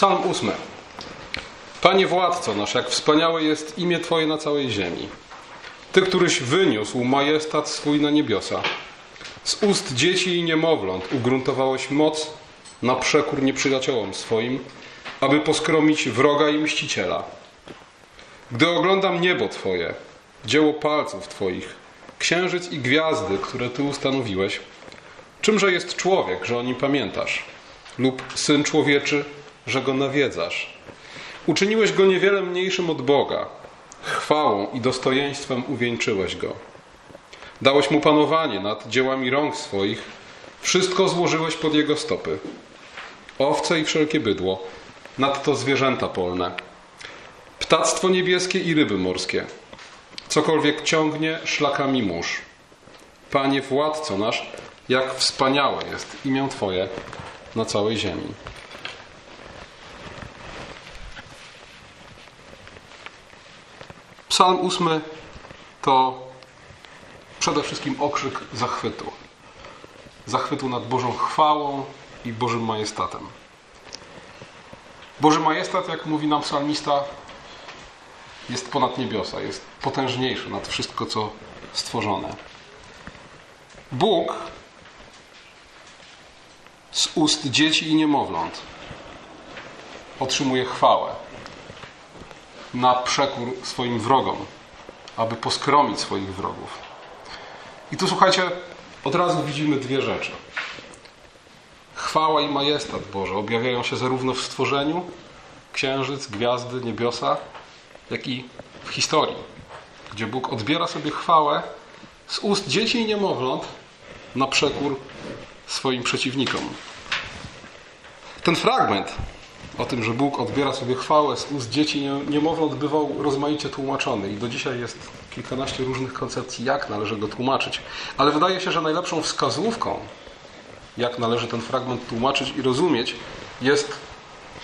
Psalm ósmy. Panie władco nasz, jak wspaniałe jest imię Twoje na całej ziemi. Ty, któryś wyniósł majestat swój na niebiosa. Z ust dzieci i niemowląt ugruntowałeś moc na przekór nieprzyjaciołom swoim, aby poskromić wroga i mściciela. Gdy oglądam niebo Twoje, dzieło palców Twoich, księżyc i gwiazdy, które Ty ustanowiłeś, czymże jest człowiek, że o nim pamiętasz, lub syn człowieczy, że go nawiedzasz? Uczyniłeś go niewiele mniejszym od Boga, chwałą i dostojeństwem uwieńczyłeś go. Dałeś mu panowanie nad dziełami rąk swoich, wszystko złożyłeś pod jego stopy. Owce i wszelkie bydło, nadto zwierzęta polne, ptactwo niebieskie i ryby morskie, cokolwiek ciągnie szlakami mórz. Panie władco nasz, jak wspaniałe jest imię Twoje na całej ziemi. Psalm ósmy to przede wszystkim okrzyk zachwytu. Zachwytu nad Bożą chwałą i Bożym majestatem. Boży majestat, jak mówi nam psalmista, jest ponad niebiosa, jest potężniejszy nad wszystko, co stworzone. Bóg z ust dzieci i niemowląt otrzymuje chwałę na przekór swoim wrogom, aby poskromić swoich wrogów. I tu słuchajcie, od razu widzimy dwie rzeczy. Chwała i majestat Boże objawiają się zarówno w stworzeniu, księżyc, gwiazdy, niebiosa, jak i w historii, gdzie Bóg odbiera sobie chwałę z ust dzieci i niemowląt na przekór swoim przeciwnikom. Ten fragment o tym, że Bóg odbiera sobie chwałę z ust dzieci niemowląt bywał rozmaicie tłumaczony i do dzisiaj jest kilkanaście różnych koncepcji, jak należy go tłumaczyć. Ale wydaje się, że najlepszą wskazówką, jak należy ten fragment tłumaczyć i rozumieć, jest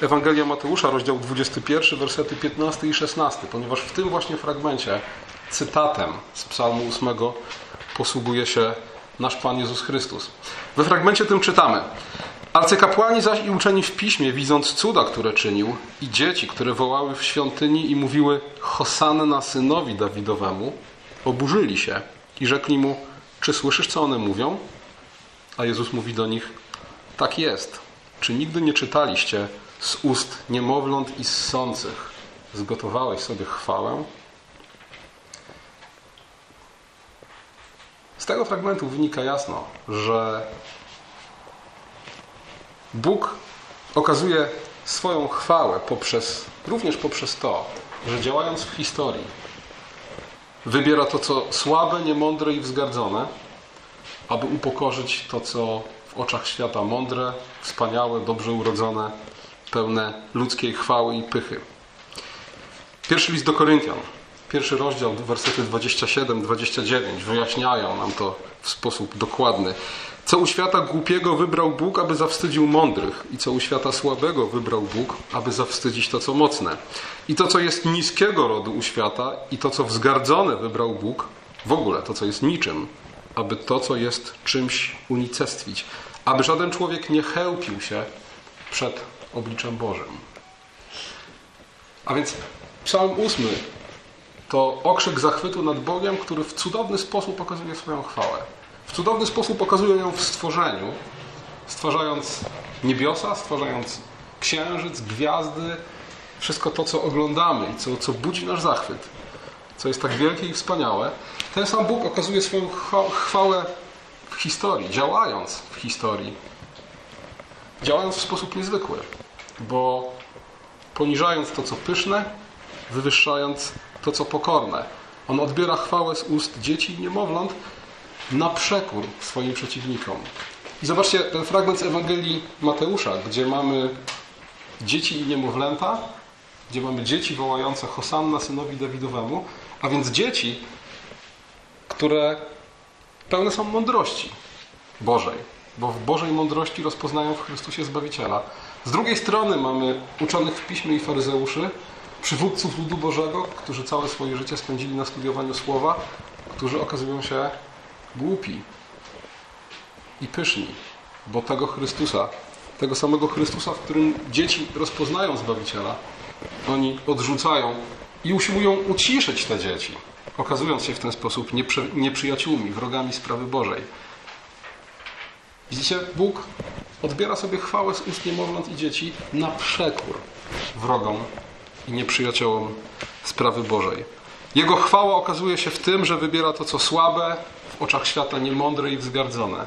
Ewangelia Mateusza, rozdział 21, wersety 15 i 16, ponieważ w tym właśnie fragmencie cytatem z Psalmu 8 posługuje się nasz Pan Jezus Chrystus. We fragmencie tym czytamy: Arcykapłani zaś i uczeni w piśmie, widząc cuda, które czynił, i dzieci, które wołały w świątyni i mówiły Hosanna synowi Dawidowemu, oburzyli się i rzekli mu: Czy słyszysz, co one mówią? A Jezus mówi do nich: Tak jest. Czy nigdy nie czytaliście z ust niemowląt i ssących? Zgotowałeś sobie chwałę? Z tego fragmentu wynika jasno, że Bóg okazuje swoją chwałę poprzez, również poprzez to, że działając w historii, wybiera to, co słabe, niemądre i wzgardzone, aby upokorzyć to, co w oczach świata mądre, wspaniałe, dobrze urodzone, pełne ludzkiej chwały i pychy. Pierwszy list do Koryntian, pierwszy rozdział, wersety 27-29 wyjaśniają nam to w sposób dokładny. Co u świata głupiego wybrał Bóg, aby zawstydził mądrych, i co u świata słabego wybrał Bóg, aby zawstydzić to, co mocne. I to, co jest niskiego rodu u świata, i to, co wzgardzone wybrał Bóg, w ogóle to, co jest niczym, aby to, co jest czymś unicestwić, aby żaden człowiek nie chełpił się przed obliczem Bożym. A więc Psalm 8 to okrzyk zachwytu nad Bogiem, który w cudowny sposób pokazuje swoją chwałę. W cudowny sposób pokazuje ją w stworzeniu, stwarzając niebiosa, stwarzając księżyc, gwiazdy, wszystko to, co oglądamy i co, co budzi nasz zachwyt, co jest tak wielkie i wspaniałe. Ten sam Bóg okazuje swoją chwałę w historii, działając w historii, działając w sposób niezwykły, bo poniżając to, co pyszne, wywyższając to, co pokorne. On odbiera chwałę z ust dzieci i niemowląt, na przekór swoim przeciwnikom. I zobaczcie ten fragment z Ewangelii Mateusza, gdzie mamy dzieci i niemowlęta, gdzie mamy dzieci wołające Hosanna synowi Dawidowemu, a więc dzieci, które pełne są mądrości Bożej, bo w Bożej mądrości rozpoznają w Chrystusie Zbawiciela. Z drugiej strony mamy uczonych w piśmie i faryzeuszy, przywódców ludu Bożego, którzy całe swoje życie spędzili na studiowaniu Słowa, którzy okazują się głupi i pyszni, bo tego Chrystusa tego samego Chrystusa, w którym dzieci rozpoznają Zbawiciela, oni odrzucają i usiłują uciszyć te dzieci, okazując się w ten sposób nieprzyjaciółmi, wrogami sprawy Bożej. Widzicie, Bóg odbiera sobie chwałę z ust niemowląt i dzieci na przekór wrogom i nieprzyjaciołom sprawy Bożej. Jego chwała okazuje się w tym, że wybiera to, co słabe, w oczach świata niemądre i wzgardzone,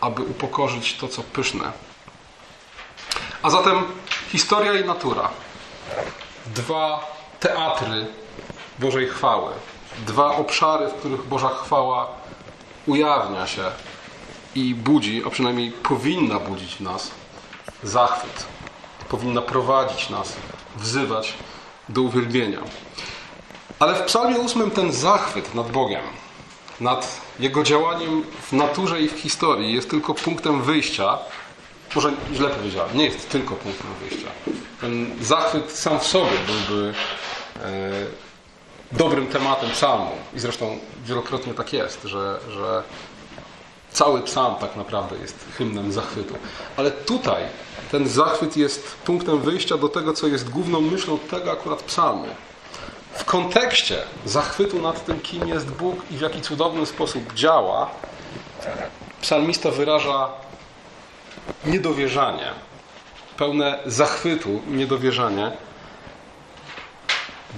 aby upokorzyć to, co pyszne. A zatem historia i natura. Dwa teatry Bożej chwały. Dwa obszary, w których Boża chwała ujawnia się i budzi, a przynajmniej powinna budzić w nas zachwyt. Powinna prowadzić nas, wzywać do uwielbienia. Ale w Psalmie 8 ten zachwyt nad Bogiem, nad Jego działaniem w naturze i w historii jest tylko punktem wyjścia. Może źle powiedziałem, nie jest tylko punktem wyjścia. Ten zachwyt sam w sobie byłby e, dobrym tematem psalmu. I zresztą wielokrotnie tak jest, że, że cały psalm tak naprawdę jest hymnem zachwytu. Ale tutaj ten zachwyt jest punktem wyjścia do tego, co jest główną myślą tego akurat psalmu w kontekście zachwytu nad tym, kim jest Bóg i w jaki cudowny sposób działa, psalmista wyraża niedowierzanie, pełne zachwytu niedowierzanie,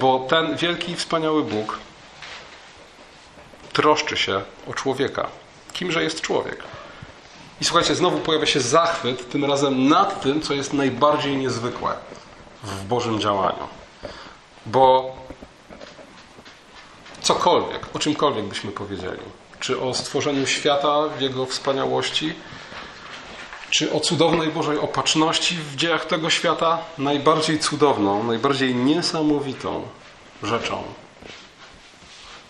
bo ten wielki i wspaniały Bóg troszczy się o człowieka. Kimże jest człowiek? I słuchajcie, znowu pojawia się zachwyt, tym razem nad tym, co jest najbardziej niezwykłe w Bożym działaniu. Bo cokolwiek, o czymkolwiek byśmy powiedzieli, czy o stworzeniu świata w jego wspaniałości, czy o cudownej Bożej opatrzności w dziejach tego świata, najbardziej cudowną, najbardziej niesamowitą rzeczą,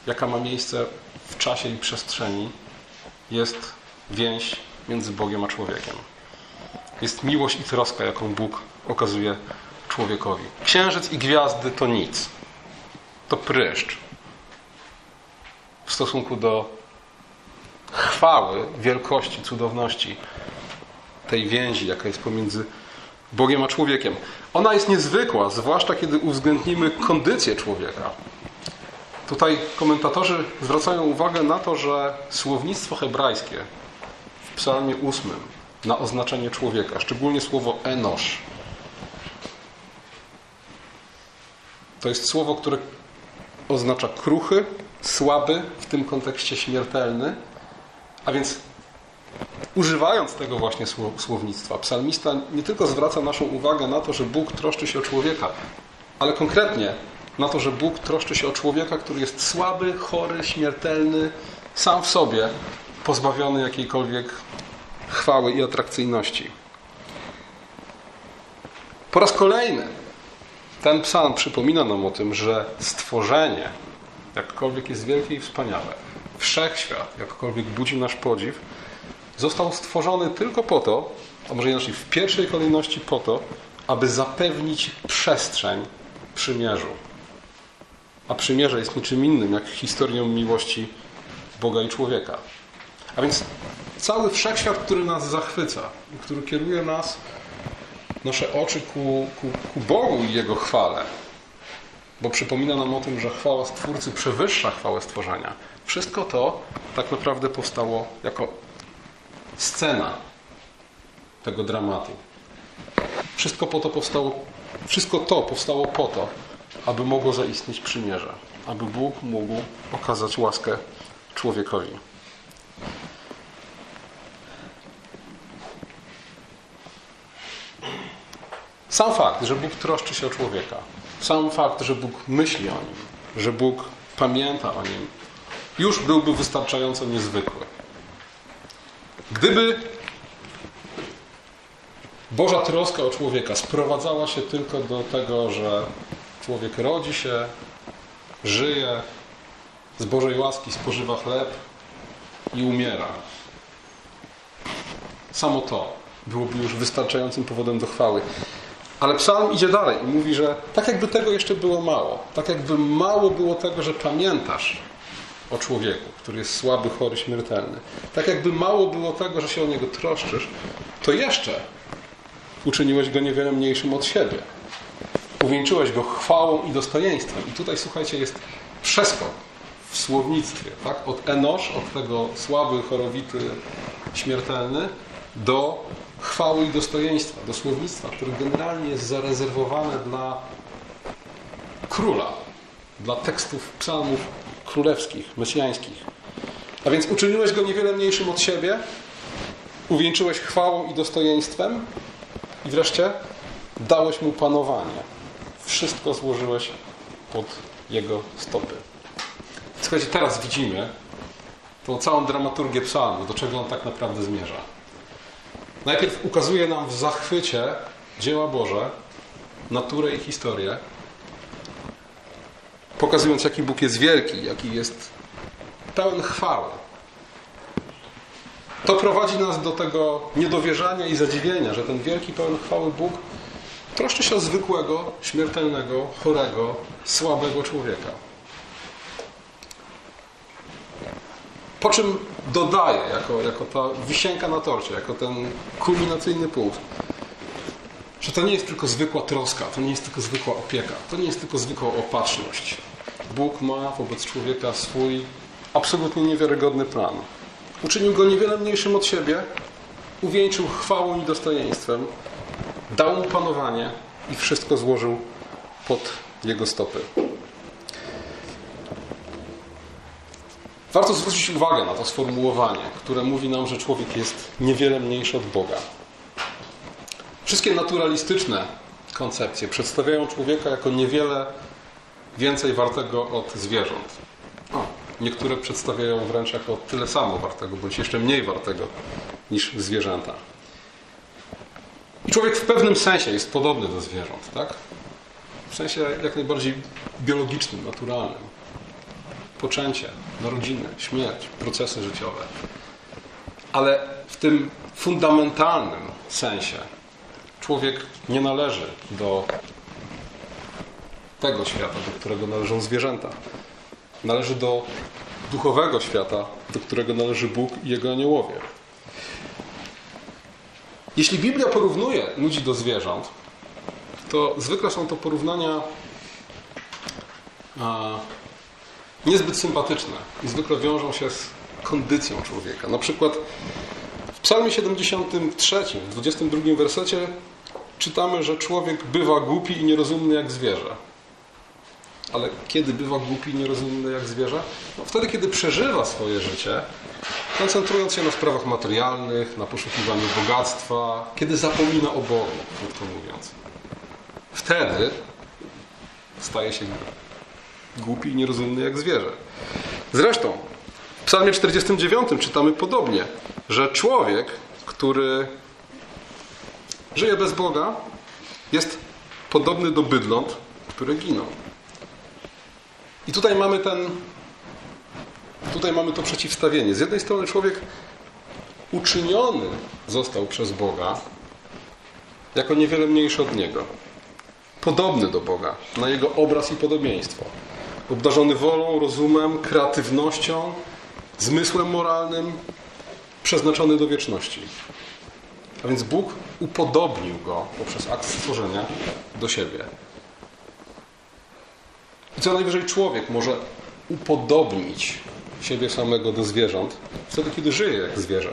jaka ma miejsce w czasie i przestrzeni, jest więź między Bogiem a człowiekiem. Jest miłość i troska, jaką Bóg okazuje człowiekowi. Księżyc i gwiazdy to nic. To pryszcz w stosunku do chwały, wielkości, cudowności tej więzi, jaka jest pomiędzy Bogiem a człowiekiem. Ona jest niezwykła, zwłaszcza kiedy uwzględnimy kondycję człowieka. Tutaj komentatorzy zwracają uwagę na to, że słownictwo hebrajskie w Psalmie 8 na oznaczenie człowieka, szczególnie słowo enosz, to jest słowo, które oznacza kruchy, słaby, w tym kontekście śmiertelny. A więc używając tego właśnie słownictwa, psalmista nie tylko zwraca naszą uwagę na to, że Bóg troszczy się o człowieka, ale konkretnie na to, że Bóg troszczy się o człowieka, który jest słaby, chory, śmiertelny, sam w sobie, pozbawiony jakiejkolwiek chwały i atrakcyjności. Po raz kolejny ten psalm przypomina nam o tym, że stworzenie, jakkolwiek jest wielkie i wspaniałe, wszechświat, jakkolwiek budzi nasz podziw, został stworzony tylko po to, a może inaczej w pierwszej kolejności po to, aby zapewnić przestrzeń przymierzu. A przymierze jest niczym innym jak historią miłości Boga i człowieka. A więc cały wszechświat, który nas zachwyca, który kieruje nas, nasze oczy ku, ku, ku Bogu i Jego chwale, bo przypomina nam o tym, że chwała Stwórcy przewyższa chwałę stworzenia. Wszystko to tak naprawdę powstało jako scena tego dramatu. Wszystko po to powstało, wszystko to powstało po to, aby mogło zaistnieć przymierze, aby Bóg mógł okazać łaskę człowiekowi. Sam fakt, że Bóg troszczy się o człowieka, sam fakt, że Bóg myśli o nim, że Bóg pamięta o nim, już byłby wystarczająco niezwykły. Gdyby Boża troska o człowieka sprowadzała się tylko do tego, że człowiek rodzi się, żyje, z Bożej łaski spożywa chleb i umiera. Samo to byłoby już wystarczającym powodem do chwały. Ale psalm idzie dalej i mówi, że tak jakby tego jeszcze było mało, tak jakby mało było tego, że pamiętasz o człowieku, który jest słaby, chory, śmiertelny. Tak jakby mało było tego, że się o niego troszczysz, to jeszcze uczyniłeś go niewiele mniejszym od siebie. Uwieńczyłeś go chwałą i dostojeństwem. I tutaj, słuchajcie, jest przeskok w słownictwie. Tak? Od Enosz, od tego słaby, chorowity, śmiertelny, do chwały i dostojeństwa, do słownictwa, które generalnie jest zarezerwowane dla króla, dla tekstów psalmów królewskich, mesjańskich. A więc uczyniłeś go niewiele mniejszym od siebie, uwieńczyłeś chwałą i dostojeństwem i wreszcie dałeś mu panowanie. Wszystko złożyłeś pod jego stopy. Słuchajcie, teraz widzimy tą całą dramaturgię psalmu, do czego on tak naprawdę zmierza. Najpierw ukazuje nam w zachwycie dzieła Boże, naturę i historię, pokazując, jaki Bóg jest wielki, jaki jest pełen chwały. To prowadzi nas do tego niedowierzania i zadziwienia, że ten wielki, pełen chwały Bóg troszczy się o zwykłego, śmiertelnego, chorego, słabego człowieka. Po czym dodaje, jako, jako ta wisienka na torcie, jako ten kulminacyjny punkt, że to nie jest tylko zwykła troska, to nie jest tylko zwykła opieka, to nie jest tylko zwykła opatrzność. Bóg ma wobec człowieka swój absolutnie niewiarygodny plan. Uczynił go niewiele mniejszym od siebie, uwieńczył chwałą i dostojeństwem, dał mu panowanie i wszystko złożył pod jego stopy. Warto zwrócić uwagę na to sformułowanie, które mówi nam, że człowiek jest niewiele mniejszy od Boga. Wszystkie naturalistyczne koncepcje przedstawiają człowieka jako niewiele więcej wartego od zwierząt. O, niektóre przedstawiają wręcz jako tyle samo wartego, bądź jeszcze mniej wartego niż zwierzęta. I człowiek w pewnym sensie jest podobny do zwierząt, tak? W sensie jak najbardziej biologicznym, naturalnym poczęcie, narodziny, śmierć, procesy życiowe. Ale w tym fundamentalnym sensie człowiek nie należy do tego świata, do którego należą zwierzęta. Należy do duchowego świata, do którego należy Bóg i Jego aniołowie. Jeśli Biblia porównuje ludzi do zwierząt, to zwykle są to porównania niezbyt sympatyczne i zwykle wiążą się z kondycją człowieka. Na przykład w Psalmie 73, w 22 wersecie czytamy, że człowiek bywa głupi i nierozumny jak zwierzę. Ale kiedy bywa głupi i nierozumny jak zwierzę? No wtedy, kiedy przeżywa swoje życie, koncentrując się na sprawach materialnych, na poszukiwaniu bogactwa, kiedy zapomina o Bogu, krótko mówiąc. Wtedy staje się głupi i nierozumny jak zwierzę. Zresztą w Psalmie 49 czytamy podobnie, że człowiek, który żyje bez Boga, jest podobny do bydląt, które giną. I tutaj mamy ten tutaj mamy to przeciwstawienie. Z jednej strony człowiek uczyniony został przez Boga jako niewiele mniejszy od Niego. Podobny do Boga, na Jego obraz i podobieństwo obdarzony wolą, rozumem, kreatywnością, zmysłem moralnym, przeznaczony do wieczności. A więc Bóg upodobnił go poprzez akt stworzenia do siebie. I co najwyżej człowiek może upodobnić siebie samego do zwierząt wtedy, kiedy żyje jak zwierzę.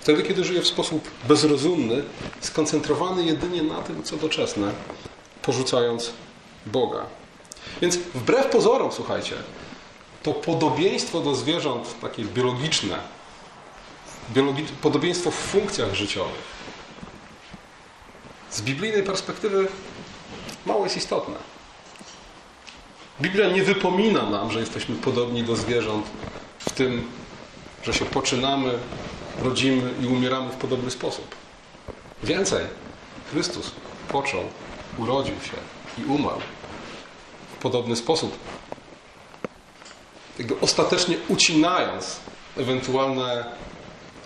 Wtedy, kiedy żyje w sposób bezrozumny, skoncentrowany jedynie na tym, co doczesne, porzucając Boga. Więc wbrew pozorom, słuchajcie, to podobieństwo do zwierząt, takie biologiczne, biologi podobieństwo w funkcjach życiowych, z biblijnej perspektywy mało jest istotne. Biblia nie wypomina nam, że jesteśmy podobni do zwierząt w tym, że się poczynamy, rodzimy i umieramy w podobny sposób. Więcej, Chrystus począł, urodził się i umarł podobny sposób. Jakby ostatecznie ucinając ewentualne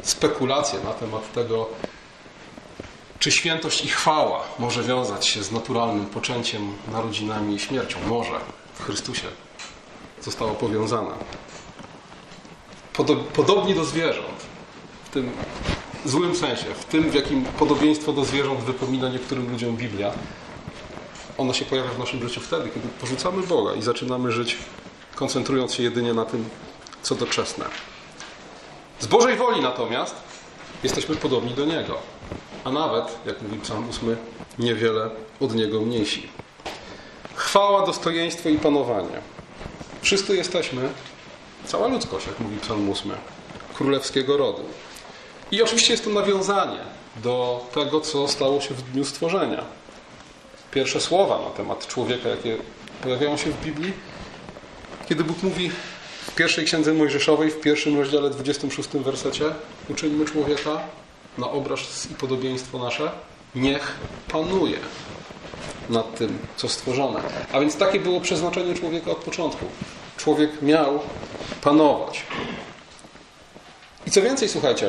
spekulacje na temat tego, czy świętość i chwała może wiązać się z naturalnym poczęciem, narodzinami i śmiercią? Może. W Chrystusie została powiązana. Podobni do zwierząt, w tym złym sensie, w tym, w jakim podobieństwo do zwierząt wypomina niektórym ludziom Biblia, ono się pojawia w naszym życiu wtedy, kiedy porzucamy Boga i zaczynamy żyć koncentrując się jedynie na tym, co doczesne. Z Bożej woli natomiast jesteśmy podobni do Niego, a nawet, jak mówi Psalm 8, niewiele od Niego mniejsi. Chwała, dostojeństwo i panowanie. Wszyscy jesteśmy, cała ludzkość, jak mówi Psalm 8, królewskiego rodu. I oczywiście jest to nawiązanie do tego, co stało się w dniu stworzenia. Pierwsze słowa na temat człowieka, jakie pojawiają się w Biblii, kiedy Bóg mówi w pierwszej księdze Mojżeszowej, w pierwszym rozdziale 26 wersecie, uczyńmy człowieka na obraz i podobieństwo nasze, niech panuje nad tym, co stworzone. A więc takie było przeznaczenie człowieka od początku. Człowiek miał panować. I co więcej, słuchajcie,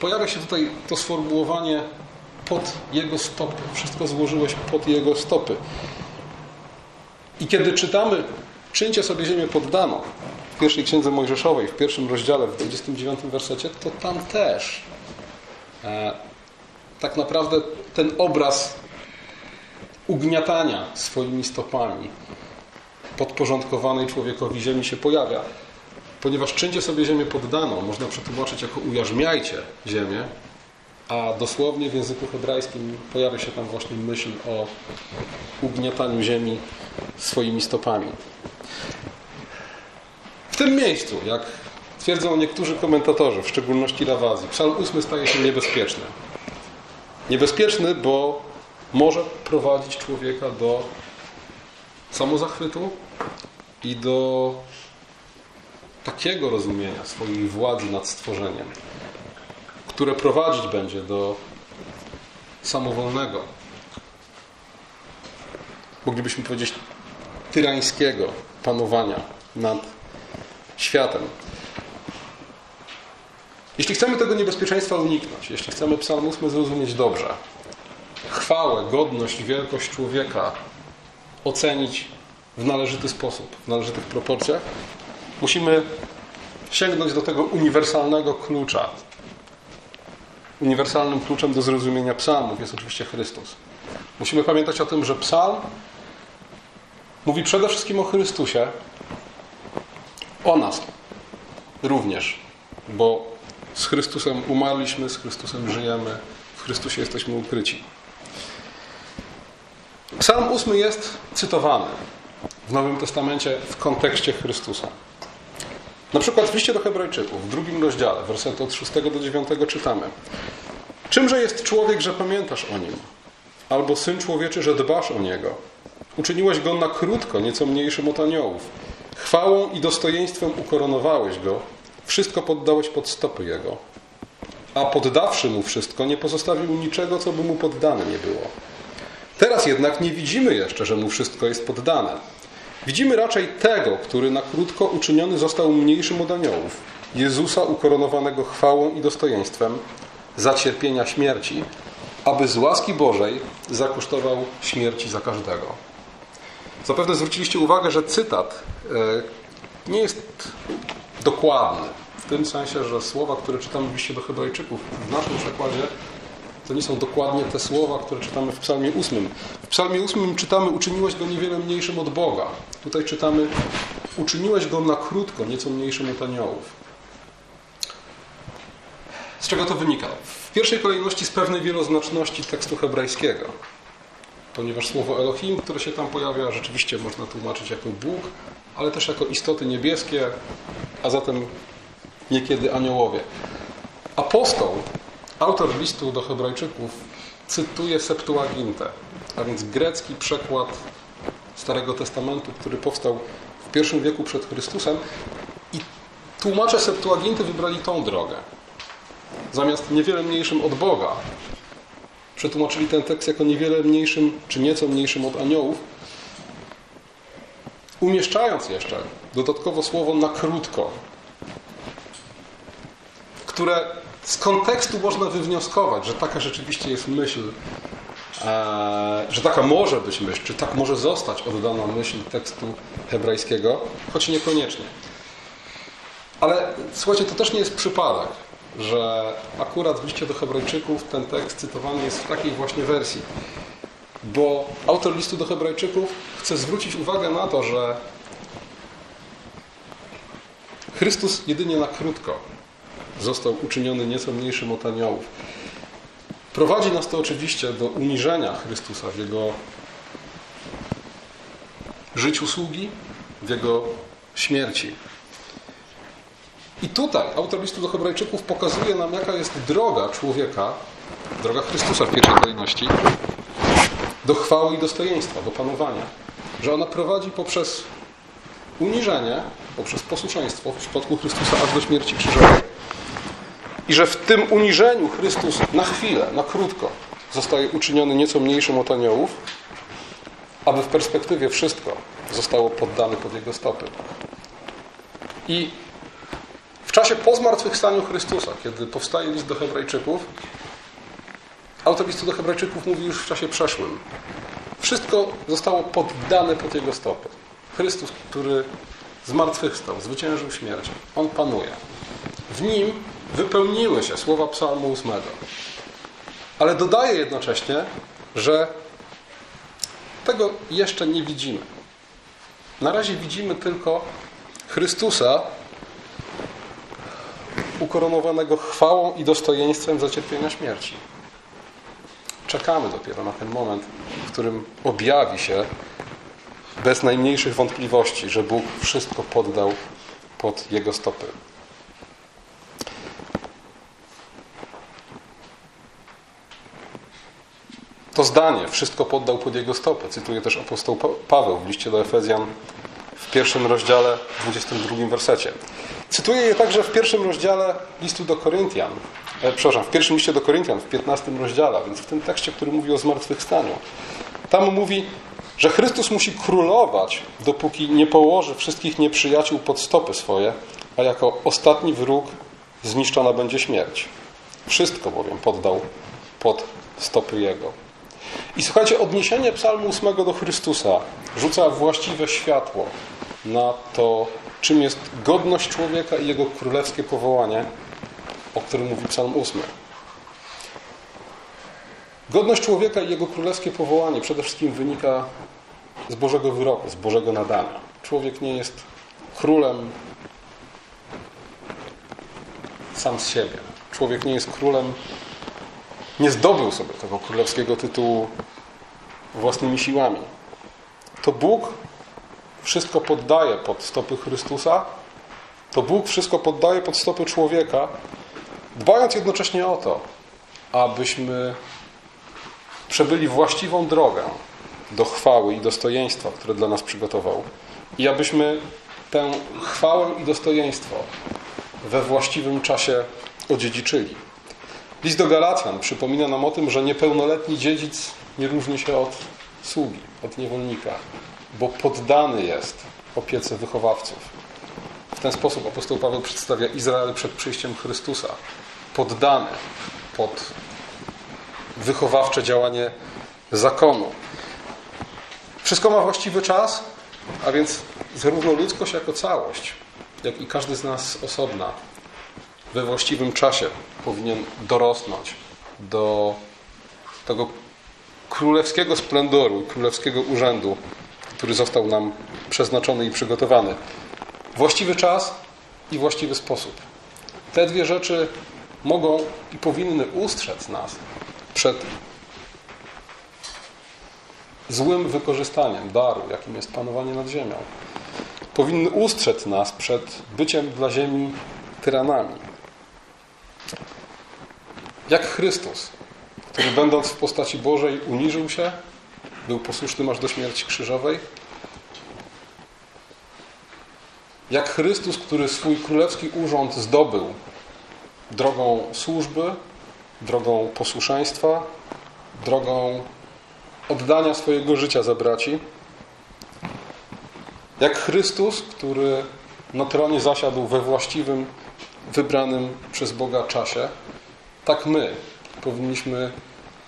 pojawia się tutaj to sformułowanie pod jego stopy. Wszystko złożyłeś pod jego stopy. I kiedy czytamy czyńcie sobie ziemię poddaną w pierwszej księdze Mojżeszowej, w pierwszym rozdziale, w 29 wersecie, to tam też e, tak naprawdę ten obraz ugniatania swoimi stopami podporządkowanej człowiekowi ziemi się pojawia. Ponieważ czyńcie sobie ziemię poddaną, można przetłumaczyć jako ujarzmiajcie ziemię, a dosłownie w języku hebrajskim pojawia się tam właśnie myśl o ugniataniu ziemi swoimi stopami. W tym miejscu, jak twierdzą niektórzy komentatorzy, w szczególności Rawazji, psalm 8 staje się niebezpieczny. Niebezpieczny, bo może prowadzić człowieka do samozachwytu i do takiego rozumienia swojej władzy nad stworzeniem, które prowadzić będzie do samowolnego, moglibyśmy powiedzieć tyrańskiego panowania nad światem. Jeśli chcemy tego niebezpieczeństwa uniknąć, jeśli chcemy Psalm 8 zrozumieć dobrze, chwałę, godność, wielkość człowieka ocenić w należyty sposób, w należytych proporcjach, musimy sięgnąć do tego uniwersalnego klucza. Uniwersalnym kluczem do zrozumienia psalmów jest oczywiście Chrystus. Musimy pamiętać o tym, że psalm mówi przede wszystkim o Chrystusie, o nas również, bo z Chrystusem umarliśmy, z Chrystusem żyjemy, w Chrystusie jesteśmy ukryci. Psalm 8 jest cytowany w Nowym Testamencie w kontekście Chrystusa. Na przykład w liście do Hebrajczyków, w drugim rozdziale, wersety od 6 do 9 czytamy Czymże jest człowiek, że pamiętasz o nim? Albo syn człowieczy, że dbasz o niego? Uczyniłeś go na krótko, nieco mniejszym od aniołów. Chwałą i dostojeństwem ukoronowałeś go, wszystko poddałeś pod stopy jego. A poddawszy mu wszystko, nie pozostawił niczego, co by mu poddane nie było. Teraz jednak nie widzimy jeszcze, że mu wszystko jest poddane. Widzimy raczej tego, który na krótko uczyniony został mniejszym od aniołów, Jezusa ukoronowanego chwałą i dostojeństwem za cierpienia śmierci, aby z łaski Bożej zakosztował śmierci za każdego. Zapewne zwróciliście uwagę, że cytat e, nie jest dokładny. W tym sensie, że słowa, które czytamy w liście do Hebrajczyków, w naszym przekładzie, to nie są dokładnie te słowa, które czytamy w Psalmie 8. W Psalmie 8 czytamy: Uczyniłeś go niewiele mniejszym od Boga. Tutaj czytamy: Uczyniłeś go na krótko, nieco mniejszym od aniołów. Z czego to wynika? W pierwszej kolejności z pewnej wieloznaczności tekstu hebrajskiego ponieważ słowo Elohim, które się tam pojawia, rzeczywiście można tłumaczyć jako Bóg, ale też jako istoty niebieskie, a zatem niekiedy aniołowie. Apostoł, autor listu do Hebrajczyków, cytuje Septuagintę, a więc grecki przekład Starego Testamentu, który powstał w pierwszym wieku przed Chrystusem i tłumacze Septuaginty wybrali tą drogę. Zamiast niewiele mniejszym od Boga, przetłumaczyli ten tekst jako niewiele mniejszym, czy nieco mniejszym od aniołów, umieszczając jeszcze dodatkowo słowo na krótko, które z kontekstu można wywnioskować, że taka rzeczywiście jest myśl, e, że taka może być myśl, czy tak może zostać oddana myśl tekstu hebrajskiego, choć niekoniecznie. Ale słuchajcie, to też nie jest przypadek, że akurat w liście do Hebrajczyków ten tekst cytowany jest w takiej właśnie wersji. Bo autor listu do Hebrajczyków chce zwrócić uwagę na to, że Chrystus jedynie na krótko został uczyniony nieco mniejszym od aniołów. Prowadzi nas to oczywiście do uniżenia Chrystusa w Jego życiu sługi, w Jego śmierci. I tutaj autor listu do Hebrajczyków pokazuje nam, jaka jest droga człowieka, droga Chrystusa w pierwszej kolejności, do chwały i dostojeństwa, do panowania. Że ona prowadzi poprzez uniżenie, poprzez posłuszeństwo w przypadku Chrystusa aż do śmierci krzyżowej. I że w tym uniżeniu Chrystus na chwilę, na krótko zostaje uczyniony nieco mniejszym od aniołów, aby w perspektywie wszystko zostało poddane pod Jego stopy. I w czasie po zmartwychwstaniu Chrystusa, kiedy powstaje list do Hebrajczyków, autor listu do Hebrajczyków mówi już w czasie przeszłym. Wszystko zostało poddane pod Jego stopy. Chrystus, który zmartwychwstał, zwyciężył śmierć. On panuje. W Nim wypełniły się słowa psalmu 8. Ale dodaje jednocześnie, że tego jeszcze nie widzimy. Na razie widzimy tylko Chrystusa ukoronowanego chwałą i dostojeństwem za cierpienia śmierci. Czekamy dopiero na ten moment, w którym objawi się bez najmniejszych wątpliwości, że Bóg wszystko poddał pod Jego stopy. To zdanie, wszystko poddał pod Jego stopy, cytuje też apostoł Paweł w liście do Efezjan w pierwszym rozdziale, 22 wersecie. Cytuję je także w pierwszym rozdziale listu do Koryntian, e, przepraszam, w pierwszym liście do Koryntian, w 15 rozdziale, więc w tym tekście, który mówi o zmartwychwstaniu. Tam mówi, że Chrystus musi królować, dopóki nie położy wszystkich nieprzyjaciół pod stopy swoje, a jako ostatni wróg zniszczona będzie śmierć. Wszystko bowiem poddał pod stopy Jego. I słuchajcie, odniesienie psalmu 8 do Chrystusa rzuca właściwe światło na to, czym jest godność człowieka i jego królewskie powołanie, o którym mówi psalm 8. Godność człowieka i jego królewskie powołanie przede wszystkim wynika z Bożego wyroku, z Bożego nadania. Człowiek nie jest królem sam z siebie. Człowiek nie jest królem, nie zdobył sobie tego królewskiego tytułu własnymi siłami. To Bóg wszystko poddaje pod stopy Chrystusa, to Bóg wszystko poddaje pod stopy człowieka, dbając jednocześnie o to, abyśmy przebyli właściwą drogę do chwały i dostojeństwa, które dla nas przygotował. I abyśmy tę chwałę i dostojeństwo we właściwym czasie odziedziczyli. List do Galacjan przypomina nam o tym, że niepełnoletni dziedzic nie różni się od sługi, od niewolnika, bo poddany jest opiece wychowawców. W ten sposób apostoł Paweł przedstawia Izrael przed przyjściem Chrystusa, poddany pod wychowawcze działanie zakonu. Wszystko ma właściwy czas, a więc zarówno ludzkość jako całość, jak i każdy z nas osobna we właściwym czasie powinien dorosnąć do tego królewskiego splendoru, królewskiego urzędu, który został nam przeznaczony i przygotowany. Właściwy czas i właściwy sposób. Te dwie rzeczy mogą i powinny ustrzec nas przed złym wykorzystaniem daru, jakim jest panowanie nad ziemią. Powinny ustrzec nas przed byciem dla ziemi tyranami. Jak Chrystus, który będąc w postaci Bożej uniżył się, był posłuszny aż do śmierci krzyżowej. Jak Chrystus, który swój królewski urząd zdobył drogą służby, drogą posłuszeństwa, drogą oddania swojego życia za braci. Jak Chrystus, który na tronie zasiadł we właściwym, wybranym przez Boga czasie, tak my powinniśmy,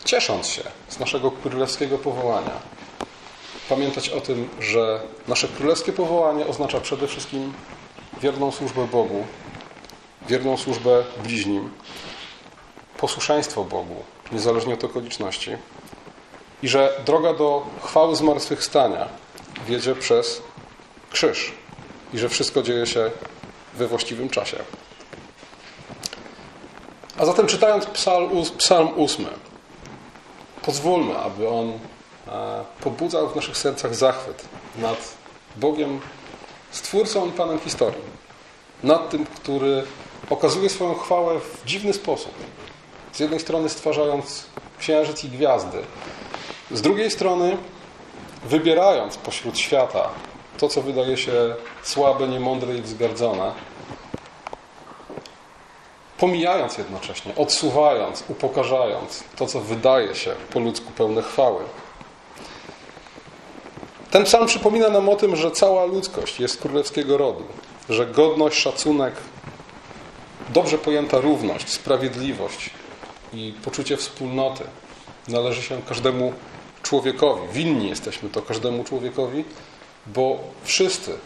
ciesząc się z naszego królewskiego powołania, pamiętać o tym, że nasze królewskie powołanie oznacza przede wszystkim wierną służbę Bogu wierną służbę bliźnim, posłuszeństwo Bogu, niezależnie od okoliczności, i że droga do chwały zmartwychwstania wiedzie przez krzyż i że wszystko dzieje się we właściwym czasie. A zatem czytając psalm, psalm 8, pozwólmy, aby on e, pobudzał w naszych sercach zachwyt nad Bogiem, Stwórcą i Panem historii. Nad tym, który okazuje swoją chwałę w dziwny sposób. Z jednej strony stwarzając księżyc i gwiazdy, z drugiej strony wybierając pośród świata to, co wydaje się słabe, niemądre i wzgardzone, pomijając jednocześnie, odsuwając, upokarzając to, co wydaje się po ludzku pełne chwały. Ten psalm przypomina nam o tym, że cała ludzkość jest królewskiego rodu, że godność, szacunek, dobrze pojęta równość, sprawiedliwość i poczucie wspólnoty należy się każdemu człowiekowi. Winni jesteśmy to każdemu człowiekowi, bo wszyscy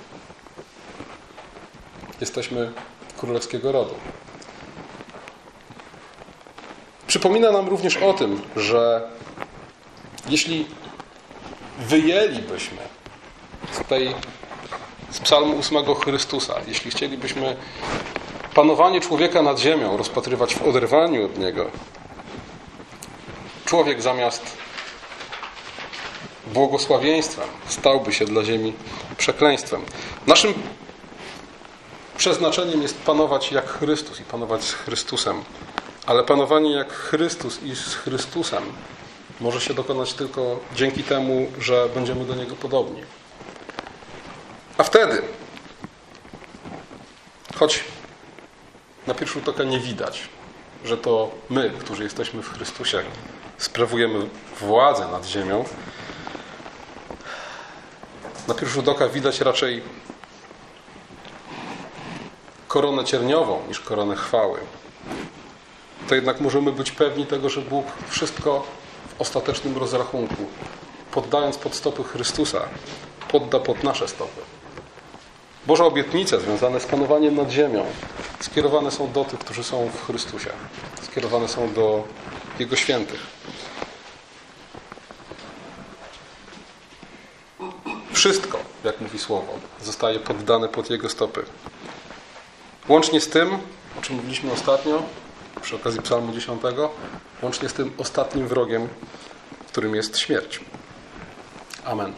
jesteśmy królewskiego rodu. Przypomina nam również o tym, że jeśli wyjęlibyśmy z tej z psalmu 8 Chrystusa, jeśli chcielibyśmy panowanie człowieka nad ziemią rozpatrywać w oderwaniu od niego, człowiek zamiast błogosławieństwem stałby się dla ziemi przekleństwem. Naszym przeznaczeniem jest panować jak Chrystus i panować z Chrystusem. Ale panowanie jak Chrystus i z Chrystusem może się dokonać tylko dzięki temu, że będziemy do Niego podobni. A wtedy, choć na pierwszy rzut oka nie widać, że to my, którzy jesteśmy w Chrystusie, sprawujemy władzę nad ziemią, na pierwszy rzut oka widać raczej koronę cierniową niż koronę chwały. To jednak możemy być pewni tego, że Bóg wszystko w ostatecznym rozrachunku, poddając pod stopy Chrystusa, podda pod nasze stopy. Boże obietnice związane z panowaniem nad ziemią skierowane są do tych, którzy są w Chrystusie. Skierowane są do Jego świętych. Wszystko, jak mówi Słowo, zostaje poddane pod Jego stopy. Łącznie z tym, o czym mówiliśmy ostatnio, przy okazji Psalmu 10, łącznie z tym ostatnim wrogiem, którym jest śmierć. Amen.